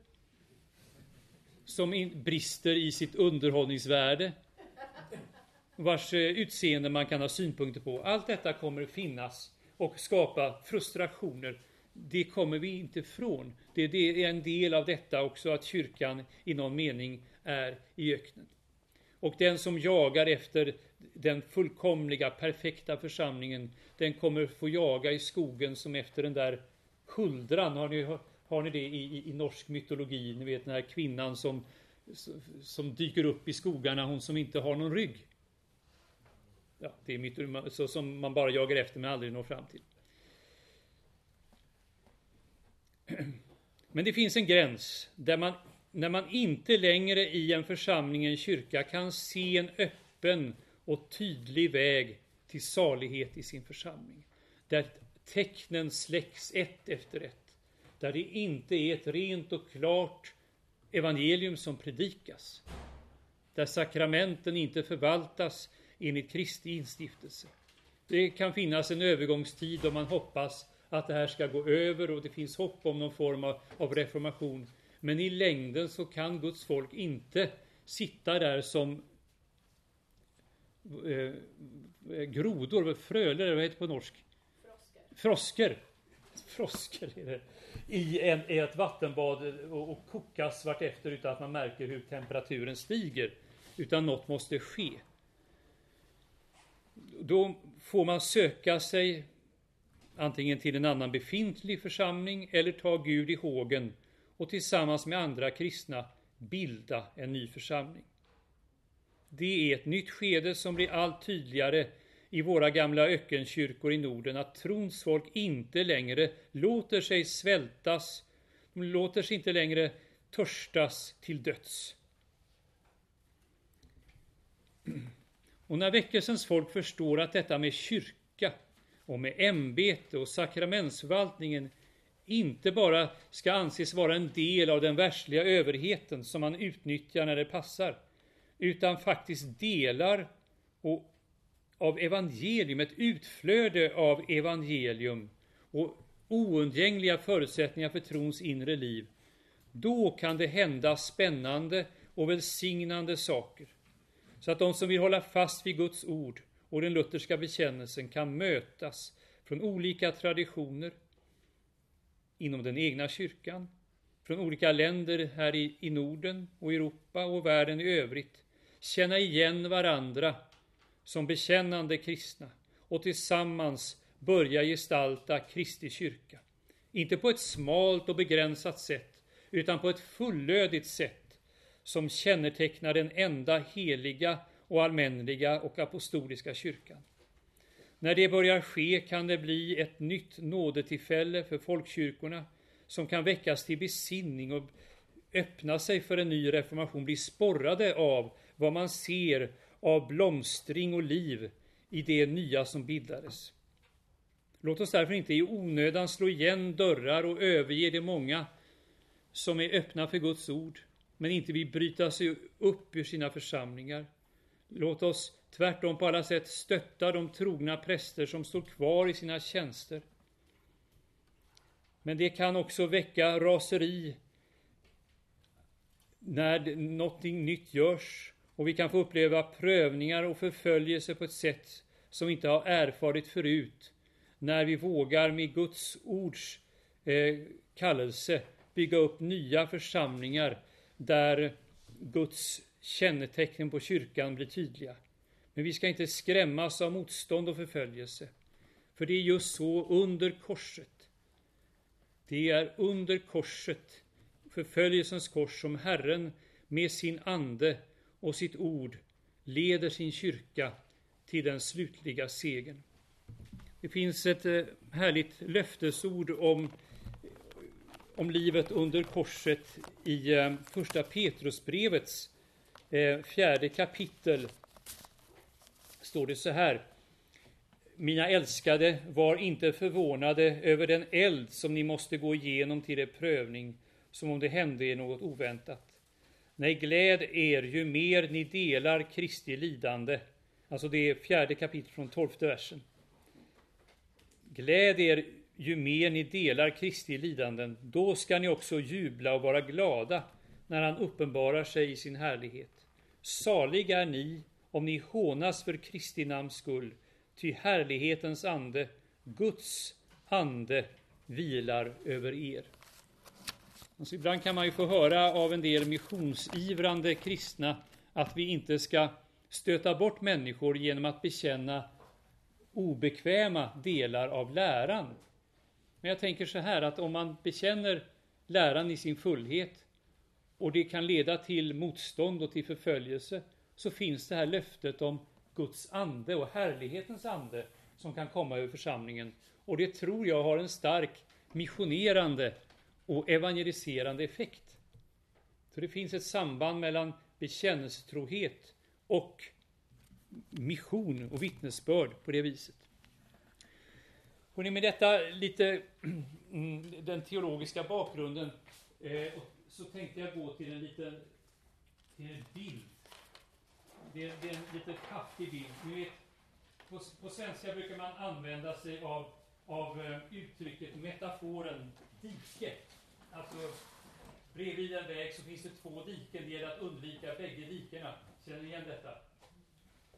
som in, brister i sitt underhållningsvärde, vars eh, utseende man kan ha synpunkter på. Allt detta kommer finnas och skapa frustrationer. Det kommer vi inte ifrån. Det, det är en del av detta också att kyrkan i någon mening är i öknen. Och den som jagar efter den fullkomliga, perfekta församlingen, den kommer få jaga i skogen som efter den där huldran. Har ni, har ni det i, i, i norsk mytologi? Ni vet den här kvinnan som, som dyker upp i skogarna, hon som inte har någon rygg. Ja, det är mytologi, så som man bara jagar efter men aldrig når fram till. Men det finns en gräns där man, när man inte längre i en församling, en kyrka, kan se en öppen och tydlig väg till salighet i sin församling. Där tecknen släcks ett efter ett. Där det inte är ett rent och klart evangelium som predikas. Där sakramenten inte förvaltas enligt Kristi instiftelse. Det kan finnas en övergångstid om man hoppas att det här ska gå över och det finns hopp om någon form av, av reformation. Men i längden så kan Guds folk inte sitta där som eh, grodor, frölor, vad heter det på norsk? Frosker. Frosker är det. I, en, i ett vattenbad och, och kokas vartefter utan att man märker hur temperaturen stiger. Utan något måste ske. Då får man söka sig antingen till en annan befintlig församling eller ta Gud i hågen och tillsammans med andra kristna bilda en ny församling. Det är ett nytt skede som blir allt tydligare i våra gamla ökenkyrkor i Norden att trons folk inte längre låter sig svältas, de låter sig inte längre törstas till döds. Och när väckelsens folk förstår att detta med kyrka och med ämbete och sakramentsförvaltningen inte bara ska anses vara en del av den världsliga överheten som man utnyttjar när det passar, utan faktiskt delar och av evangelium, ett utflöde av evangelium och oundgängliga förutsättningar för trons inre liv, då kan det hända spännande och välsignande saker. Så att de som vill hålla fast vid Guds ord och den lutherska bekännelsen kan mötas från olika traditioner inom den egna kyrkan, från olika länder här i, i Norden och Europa och världen i övrigt, känna igen varandra som bekännande kristna och tillsammans börja gestalta Kristi kyrka. Inte på ett smalt och begränsat sätt, utan på ett fullödigt sätt som kännetecknar den enda heliga och allmänliga och apostoliska kyrkan. När det börjar ske kan det bli ett nytt nådetillfälle för folkkyrkorna som kan väckas till besinning och öppna sig för en ny reformation, bli sporrade av vad man ser av blomstring och liv i det nya som bildades. Låt oss därför inte i onödan slå igen dörrar och överge de många som är öppna för Guds ord, men inte vill bryta sig upp ur sina församlingar. Låt oss tvärtom på alla sätt stötta de trogna präster som står kvar i sina tjänster. Men det kan också väcka raseri när någonting nytt görs och vi kan få uppleva prövningar och förföljelse på ett sätt som vi inte har erfarit förut när vi vågar med Guds ords eh, kallelse bygga upp nya församlingar där Guds kännetecken på kyrkan blir tydliga. Men vi ska inte skrämmas av motstånd och förföljelse. För det är just så under korset. Det är under korset, förföljelsens kors, som Herren med sin ande och sitt ord leder sin kyrka till den slutliga segern. Det finns ett eh, härligt löftesord om, om livet under korset i eh, första Petrusbrevets eh, fjärde kapitel. Står det så här. Mina älskade, var inte förvånade över den eld som ni måste gå igenom till er prövning, som om det hände er något oväntat. Nej, gläd er ju mer ni delar Kristi lidande. Alltså det är fjärde kapitlet från tolfte versen. Gläd er ju mer ni delar Kristi lidanden, då ska ni också jubla och vara glada när han uppenbarar sig i sin härlighet. Saliga är ni om ni hånas för Kristi namns skull, ty härlighetens ande, Guds ande, vilar över er. Alltså ibland kan man ju få höra av en del missionsivrande kristna att vi inte ska stöta bort människor genom att bekänna obekväma delar av läran. Men jag tänker så här att om man bekänner läran i sin fullhet och det kan leda till motstånd och till förföljelse så finns det här löftet om Guds ande och härlighetens ande som kan komma över församlingen. Och det tror jag har en stark missionerande och evangeliserande effekt. Så det finns ett samband mellan bekännelsetrohet och mission och vittnesbörd på det viset. Och med detta lite mm, den teologiska bakgrunden eh, så tänkte jag gå till en liten till en bild. Det är, det är en lite kraftig bild. Ni vet, på, på svenska brukar man använda sig av, av eh, uttrycket metaforen dike. Alltså bredvid en väg så finns det två diken. Det gäller att undvika bägge dikena. Känner ni igen detta?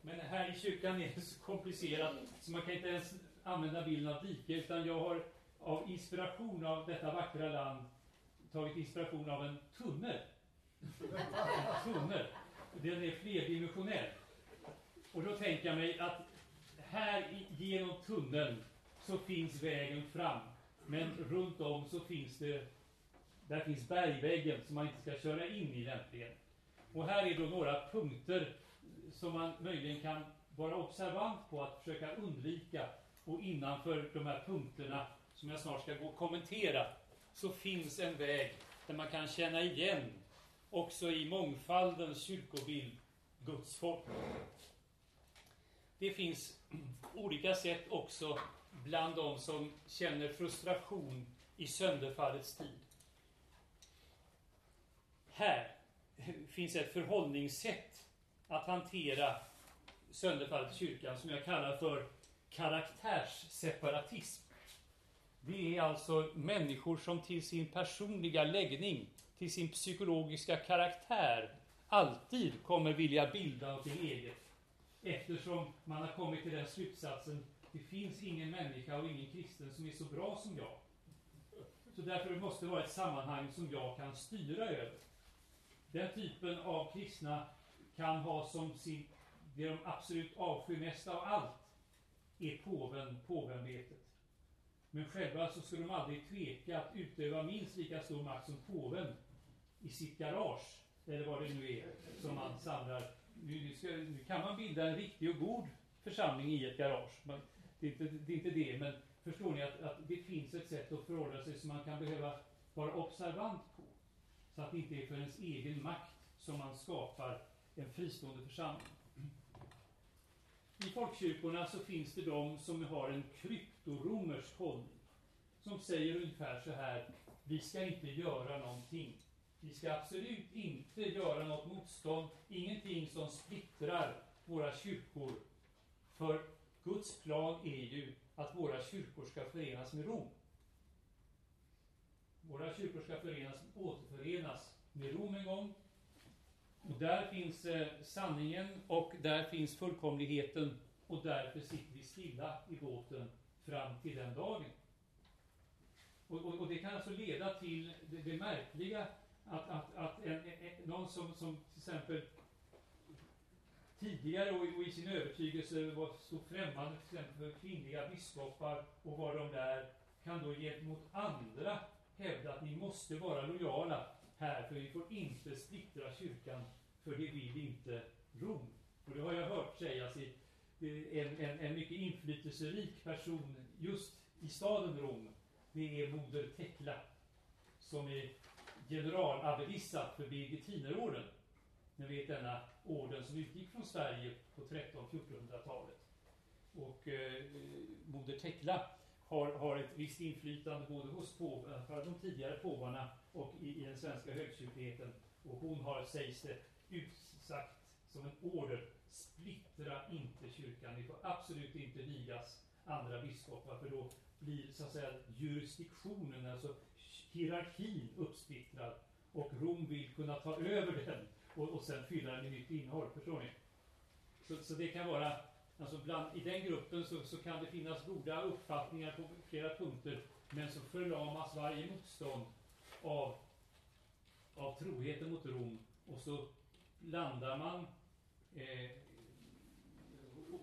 Men här i kyrkan är det så komplicerat så man kan inte ens använda bilden av dike, utan jag har av inspiration av detta vackra land tagit inspiration av en tunnel. En tunnel. Den är flerdimensionell. Och då tänker jag mig att här genom tunneln så finns vägen fram. Men runt om så finns det, där finns bergväggen som man inte ska köra in i lämpligen. Och här är då några punkter som man möjligen kan vara observant på att försöka undvika. Och innanför de här punkterna som jag snart ska gå och kommentera så finns en väg där man kan känna igen också i mångfaldens kyrkobild Guds folk. Det finns olika sätt också bland de som känner frustration i sönderfallets tid. Här finns ett förhållningssätt att hantera sönderfallet i kyrkan som jag kallar för karaktärsseparatism. Det är alltså människor som till sin personliga läggning, till sin psykologiska karaktär, alltid kommer vilja bilda något eget. Eftersom man har kommit till den slutsatsen, det finns ingen människa och ingen kristen som är så bra som jag. Så därför måste det vara ett sammanhang som jag kan styra över. Den typen av kristna kan ha som sin, det de absolut avskyr mest av allt, är påven, påveämbetet. Men själva så skulle de aldrig tveka att utöva minst lika stor makt som påven i sitt garage, eller vad det nu är, som man samlar. Nu, ska, nu kan man bilda en riktig och god församling i ett garage. det, är inte, det är inte det, men förstår ni att, att det finns ett sätt att förhålla sig som man kan behöva vara observant på. Så att det inte är för ens egen makt som man skapar en fristående församling. I folkkyrkorna så finns det de som har en kryptoromersk hållning. Som säger ungefär så här, vi ska inte göra någonting. Vi ska absolut inte göra något motstånd, ingenting som splittrar våra kyrkor. För Guds plan är ju att våra kyrkor ska förenas med Rom. Våra kyrkor ska förenas, återförenas med Rom en gång. Och där finns eh, sanningen och där finns fullkomligheten och därför sitter vi stilla i båten fram till den dagen. Och, och, och det kan alltså leda till det, det märkliga att, att, att en, en, någon som, som till exempel tidigare och, och i sin övertygelse var så främmande till exempel för kvinnliga biskopar och vad de där kan då gentemot andra hävda att ni måste vara lojala här, för vi får inte splittra kyrkan, för det vill inte Rom. Och det har jag hört sägas i en, en, en mycket inflytelserik person just i staden Rom. Det är moder Tekla, som är generalabbedissa för Birgitinerorden. Ni vet denna orden som utgick från Sverige på 1300-1400-talet. Och eh, moder Tekla har, har ett visst inflytande både hos påven, eh, de tidigare påvarna och i, i den svenska högkyrkligheten. Och hon har, sägs det, utsagt som en order, splittra inte kyrkan. Ni får absolut inte vigas andra biskopar, för då blir så att säga jurisdiktionen, alltså hierarkin uppsplittrad. Och Rom vill kunna ta över den och, och sen fylla den med nytt innehåll. Förstår ni? Så, så det kan vara Alltså bland, I den gruppen så, så, kan det finnas goda uppfattningar på flera punkter, men så förlamas varje motstånd av, av troheten mot Rom och så landar man eh,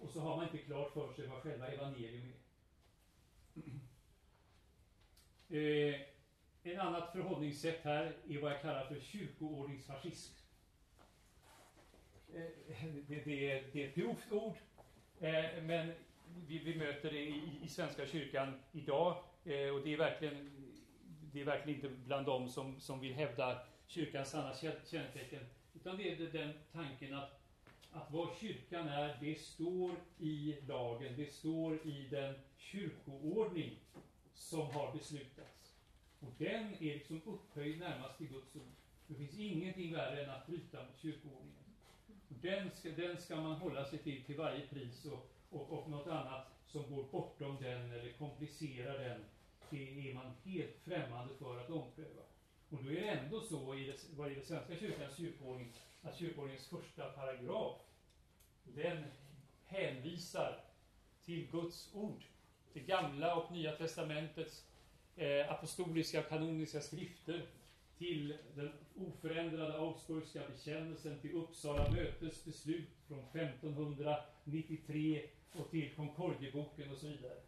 och så har man inte klart för sig vad själva evangelium är. Eh, en annat förhållningssätt här är vad jag kallar för kyrkoordningsfascism. Eh, det, det, det är ett grovt ord, eh, men vi, vi, möter det i, i Svenska kyrkan idag eh, och det är verkligen, det är verkligen inte bland dem som, som vill hävda kyrkans sanna kännetecken. Utan det är den tanken att, att vad kyrkan är, det står i lagen, det står i den kyrkoordning som har beslutats. Och den är liksom upphöjd närmast till Guds ord. Det finns ingenting värre än att bryta mot kyrkoordningen. Den ska, den ska man hålla sig till till varje pris och, och, och något annat som går bortom den eller komplicerar den, det är man helt främmande för att ompröva. Och då är det ändå så i det, vad gäller Svenska kyrkans kyrkoordning att kyrkoordningens första paragraf den hänvisar till Guds ord. Det gamla och nya testamentets eh, apostoliska och kanoniska skrifter till den oförändrade Augsburgska bekännelsen, till Uppsala mötes beslut från 1593 och till Concordieboken och så vidare.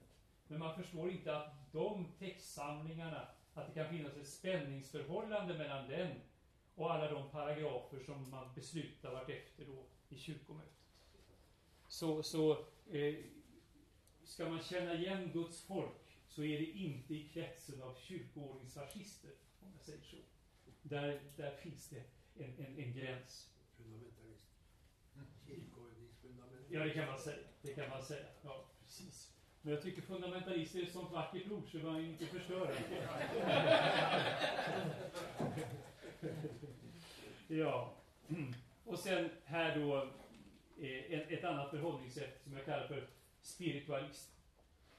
Men man förstår inte att de textsamlingarna, att det kan finnas ett spänningsförhållande mellan den och alla de paragrafer som man beslutar vartefter då i kyrkomötet. Så, så eh, ska man känna igen Guds folk så är det inte i kretsen av kyrkoordningsfascister, om jag säger så. Där, där finns det en, en, en gräns. Fundamentalist. Ja, det kan man säga. Det kan man säga. Ja, precis. Men jag tycker fundamentalist är ett sånt vackert ord så man inte förstör ja. Och sen här då eh, ett annat förhållningssätt som jag kallar för spiritualism.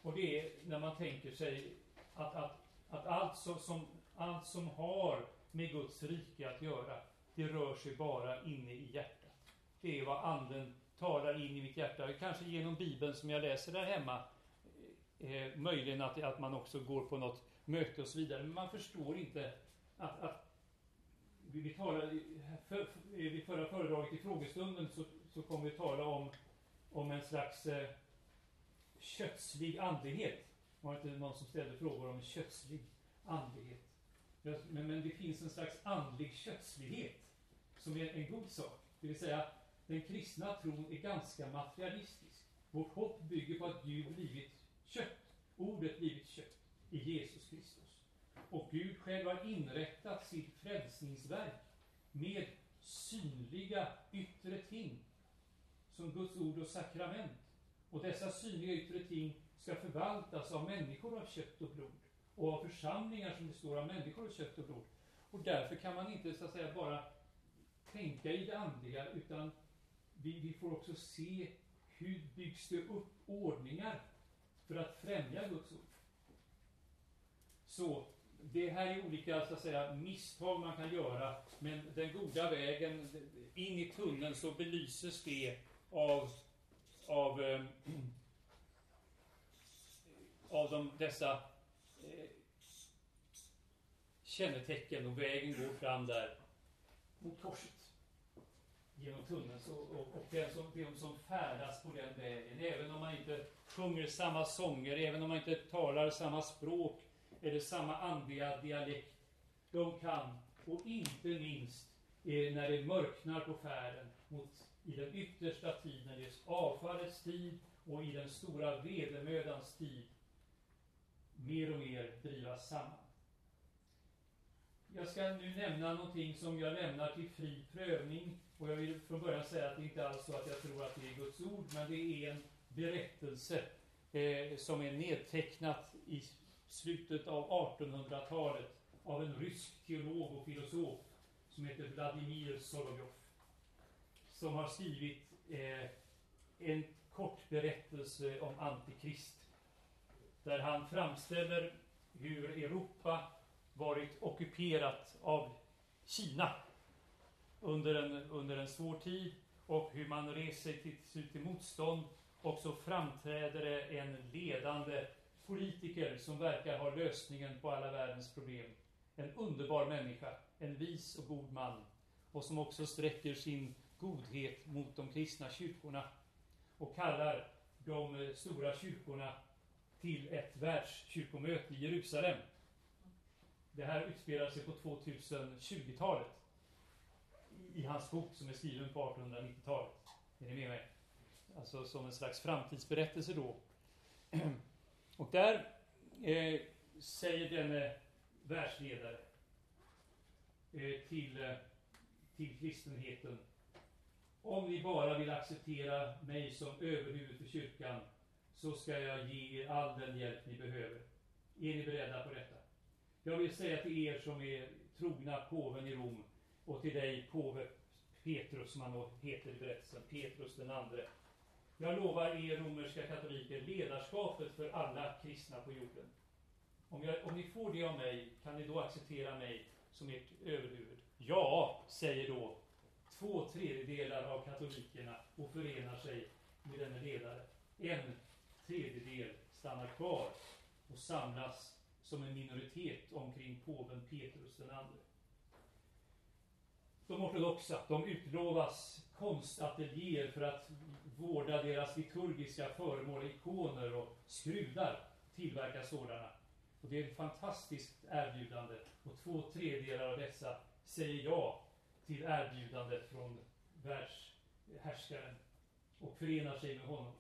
Och det är när man tänker sig att, att, att allt, som, allt som har med Guds rike att göra. Det rör sig bara inne i hjärtat. Det är vad Anden talar in i mitt hjärta. Kanske genom Bibeln som jag läser där hemma. Eh, möjligen att, att man också går på något möte och så vidare. Men man förstår inte att, att vi, talade, för, för, vid förra föredraget i frågestunden så, så kom vi tala om, om en slags eh, kötslig andlighet. Var det inte någon som ställde frågor om kötslig andlighet? Men, men det finns en slags andlig kötslighet som är en god sak. Det vill säga, den kristna tron är ganska materialistisk. Vårt hopp bygger på att Gud blivit kött. Ordet blivit kött i Jesus Kristus. Och Gud själv har inrättat sitt frälsningsverk med synliga yttre ting som Guds ord och sakrament. Och dessa synliga yttre ting ska förvaltas av människor av kött och blod och av församlingar som består av människor av kött och blod. Och därför kan man inte så att säga bara tänka i det andliga utan vi, vi får också se hur byggs det upp ordningar för att främja Guds ord. Så det här är olika så att säga, misstag man kan göra, men den goda vägen in i tunneln så belyses det av, av, eh, av de, dessa eh, kännetecken och vägen går fram där mot korset genom tunneln. Så, och, och den som, de som färdas på den vägen, även om man inte sjunger samma sånger, även om man inte talar samma språk eller samma andliga dialekt, de kan, och inte minst eh, när det mörknar på färden mot i den yttersta tiden, i avfallets tid och i den stora vedermödans tid, mer och mer drivas samman. Jag ska nu nämna någonting som jag lämnar till fri prövning. Och jag vill från början säga att det inte alls så att jag tror att det är Guds ord, men det är en berättelse eh, som är nedtecknat i slutet av 1800-talet av en rysk teolog och filosof som heter Vladimir Solovjov. Som har skrivit eh, en kort berättelse om Antikrist. Där han framställer hur Europa varit ockuperat av Kina under en, under en svår tid och hur man reser till, till, till motstånd och så framträder det en ledande politiker som verkar ha lösningen på alla världens problem. En underbar människa, en vis och god man och som också sträcker sin godhet mot de kristna kyrkorna och kallar de eh, stora kyrkorna till ett världskyrkomöte i Jerusalem det här utspelar sig på 2020-talet. I hans bok som är skriven på 1890-talet. Är ni med mig? Alltså som en slags framtidsberättelse då. Och där eh, säger denne världsledare eh, till, eh, till kristenheten om ni bara vill acceptera mig som överhuvud för kyrkan så ska jag ge er all den hjälp ni behöver. Är ni beredda på detta? Jag vill säga till er som är trogna påven i Rom och till dig påve Petrus, som han heter i berättelsen, Petrus den andre. Jag lovar er romerska katoliker ledarskapet för alla kristna på jorden. Om, jag, om ni får det av mig, kan ni då acceptera mig som ert överhuvud? Ja, säger då två tredjedelar av katolikerna och förenar sig med denne ledare. En tredjedel stannar kvar och samlas som en minoritet omkring påven Petrus den andre. De ortodoxa, de utlovas konstateljéer för att vårda deras liturgiska föremål, ikoner och skrudar, tillverka sådana. Och det är ett fantastiskt erbjudande och två tredjedelar av dessa säger ja till erbjudandet från världshärskaren och förenar sig med honom.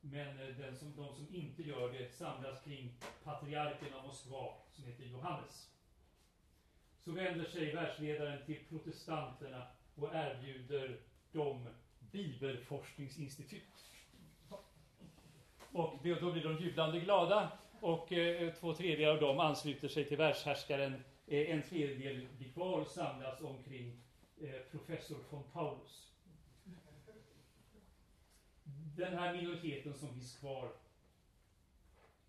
Men eh, den som, de som inte gör det samlas kring patriarken av Moskva som heter Johannes. Så vänder sig världsledaren till protestanterna och erbjuder dem bibelforskningsinstitut. Och då blir de jublande glada och eh, två tredjedelar av dem ansluter sig till världshärskaren. Eh, en tredjedel blir kvar och samlas omkring eh, professor von Paulus den här minoriteten som finns kvar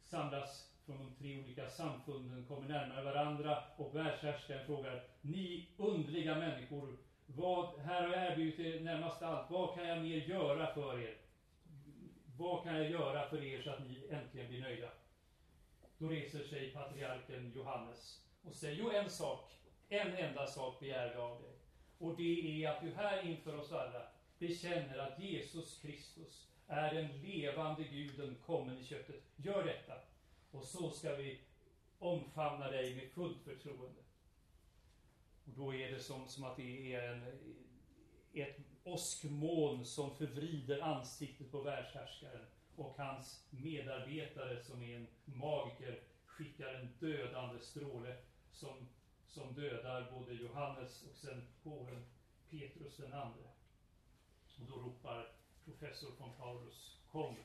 samlas från de tre olika samfunden, kommer närmare varandra och världshärskaren frågar Ni underliga människor, vad, här har jag erbjudit er närmast allt. Vad kan jag mer göra för er? Vad kan jag göra för er så att ni äntligen blir nöjda? Då reser sig patriarken Johannes och säger, jo en sak, en enda sak begär vi av dig. Och det är att du här inför oss alla bekänner att Jesus Kristus är den levande guden kommen i köttet. Gör detta. Och så ska vi omfamna dig med fullt förtroende. Och då är det som, som att det är en, ett åskmoln som förvrider ansiktet på världshärskaren och hans medarbetare som är en magiker skickar en dödande stråle som, som dödar både Johannes och sen påven Petrus den andre. Och då ropar professor von Paulus, kom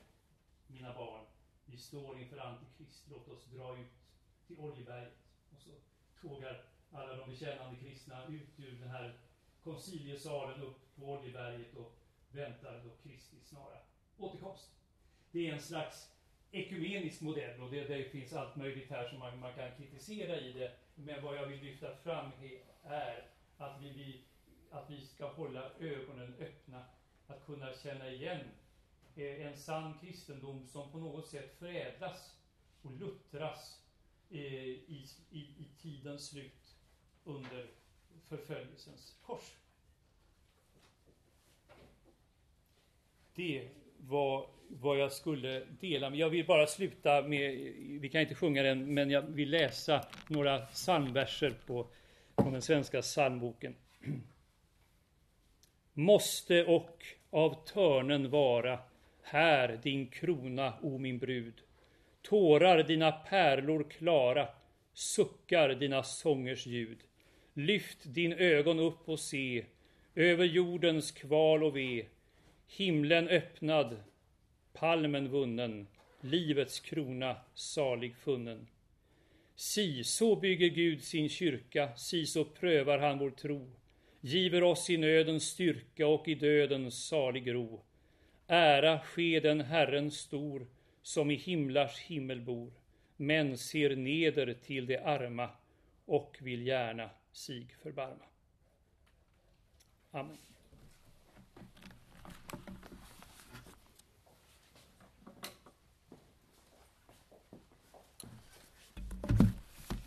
mina barn, vi står inför Antikrist, låt oss dra ut till Oljeberget. Och så tågar alla de bekännande kristna ut ur den här konciliesalen upp på Oljeberget och väntar då Kristi snara återkomst. Det är en slags ekumenisk modell och det, det finns allt möjligt här som man, man, kan kritisera i det. Men vad jag vill lyfta fram är att vi, vi, att vi ska hålla ögonen öppna, att kunna känna igen eh, en sann kristendom som på något sätt förädlas och luttras eh, i, i, i tidens slut under förföljelsens kors. Det vad, vad jag skulle dela med. Jag vill bara sluta med, vi kan inte sjunga den, men jag vill läsa några psalmverser på, från den svenska psalmboken. Måste och av törnen vara här din krona, o min brud. Tårar dina pärlor klara, suckar dina sångers ljud. Lyft din ögon upp och se över jordens kval och ve. Himlen öppnad, palmen vunnen, livets krona salig funnen. Si, så bygger Gud sin kyrka, si så prövar han vår tro, giver oss i nöden styrka och i döden salig ro. Ära ske den Herren stor, som i himlars himmel bor, men ser neder till de arma och vill gärna sig förbarma. Amen.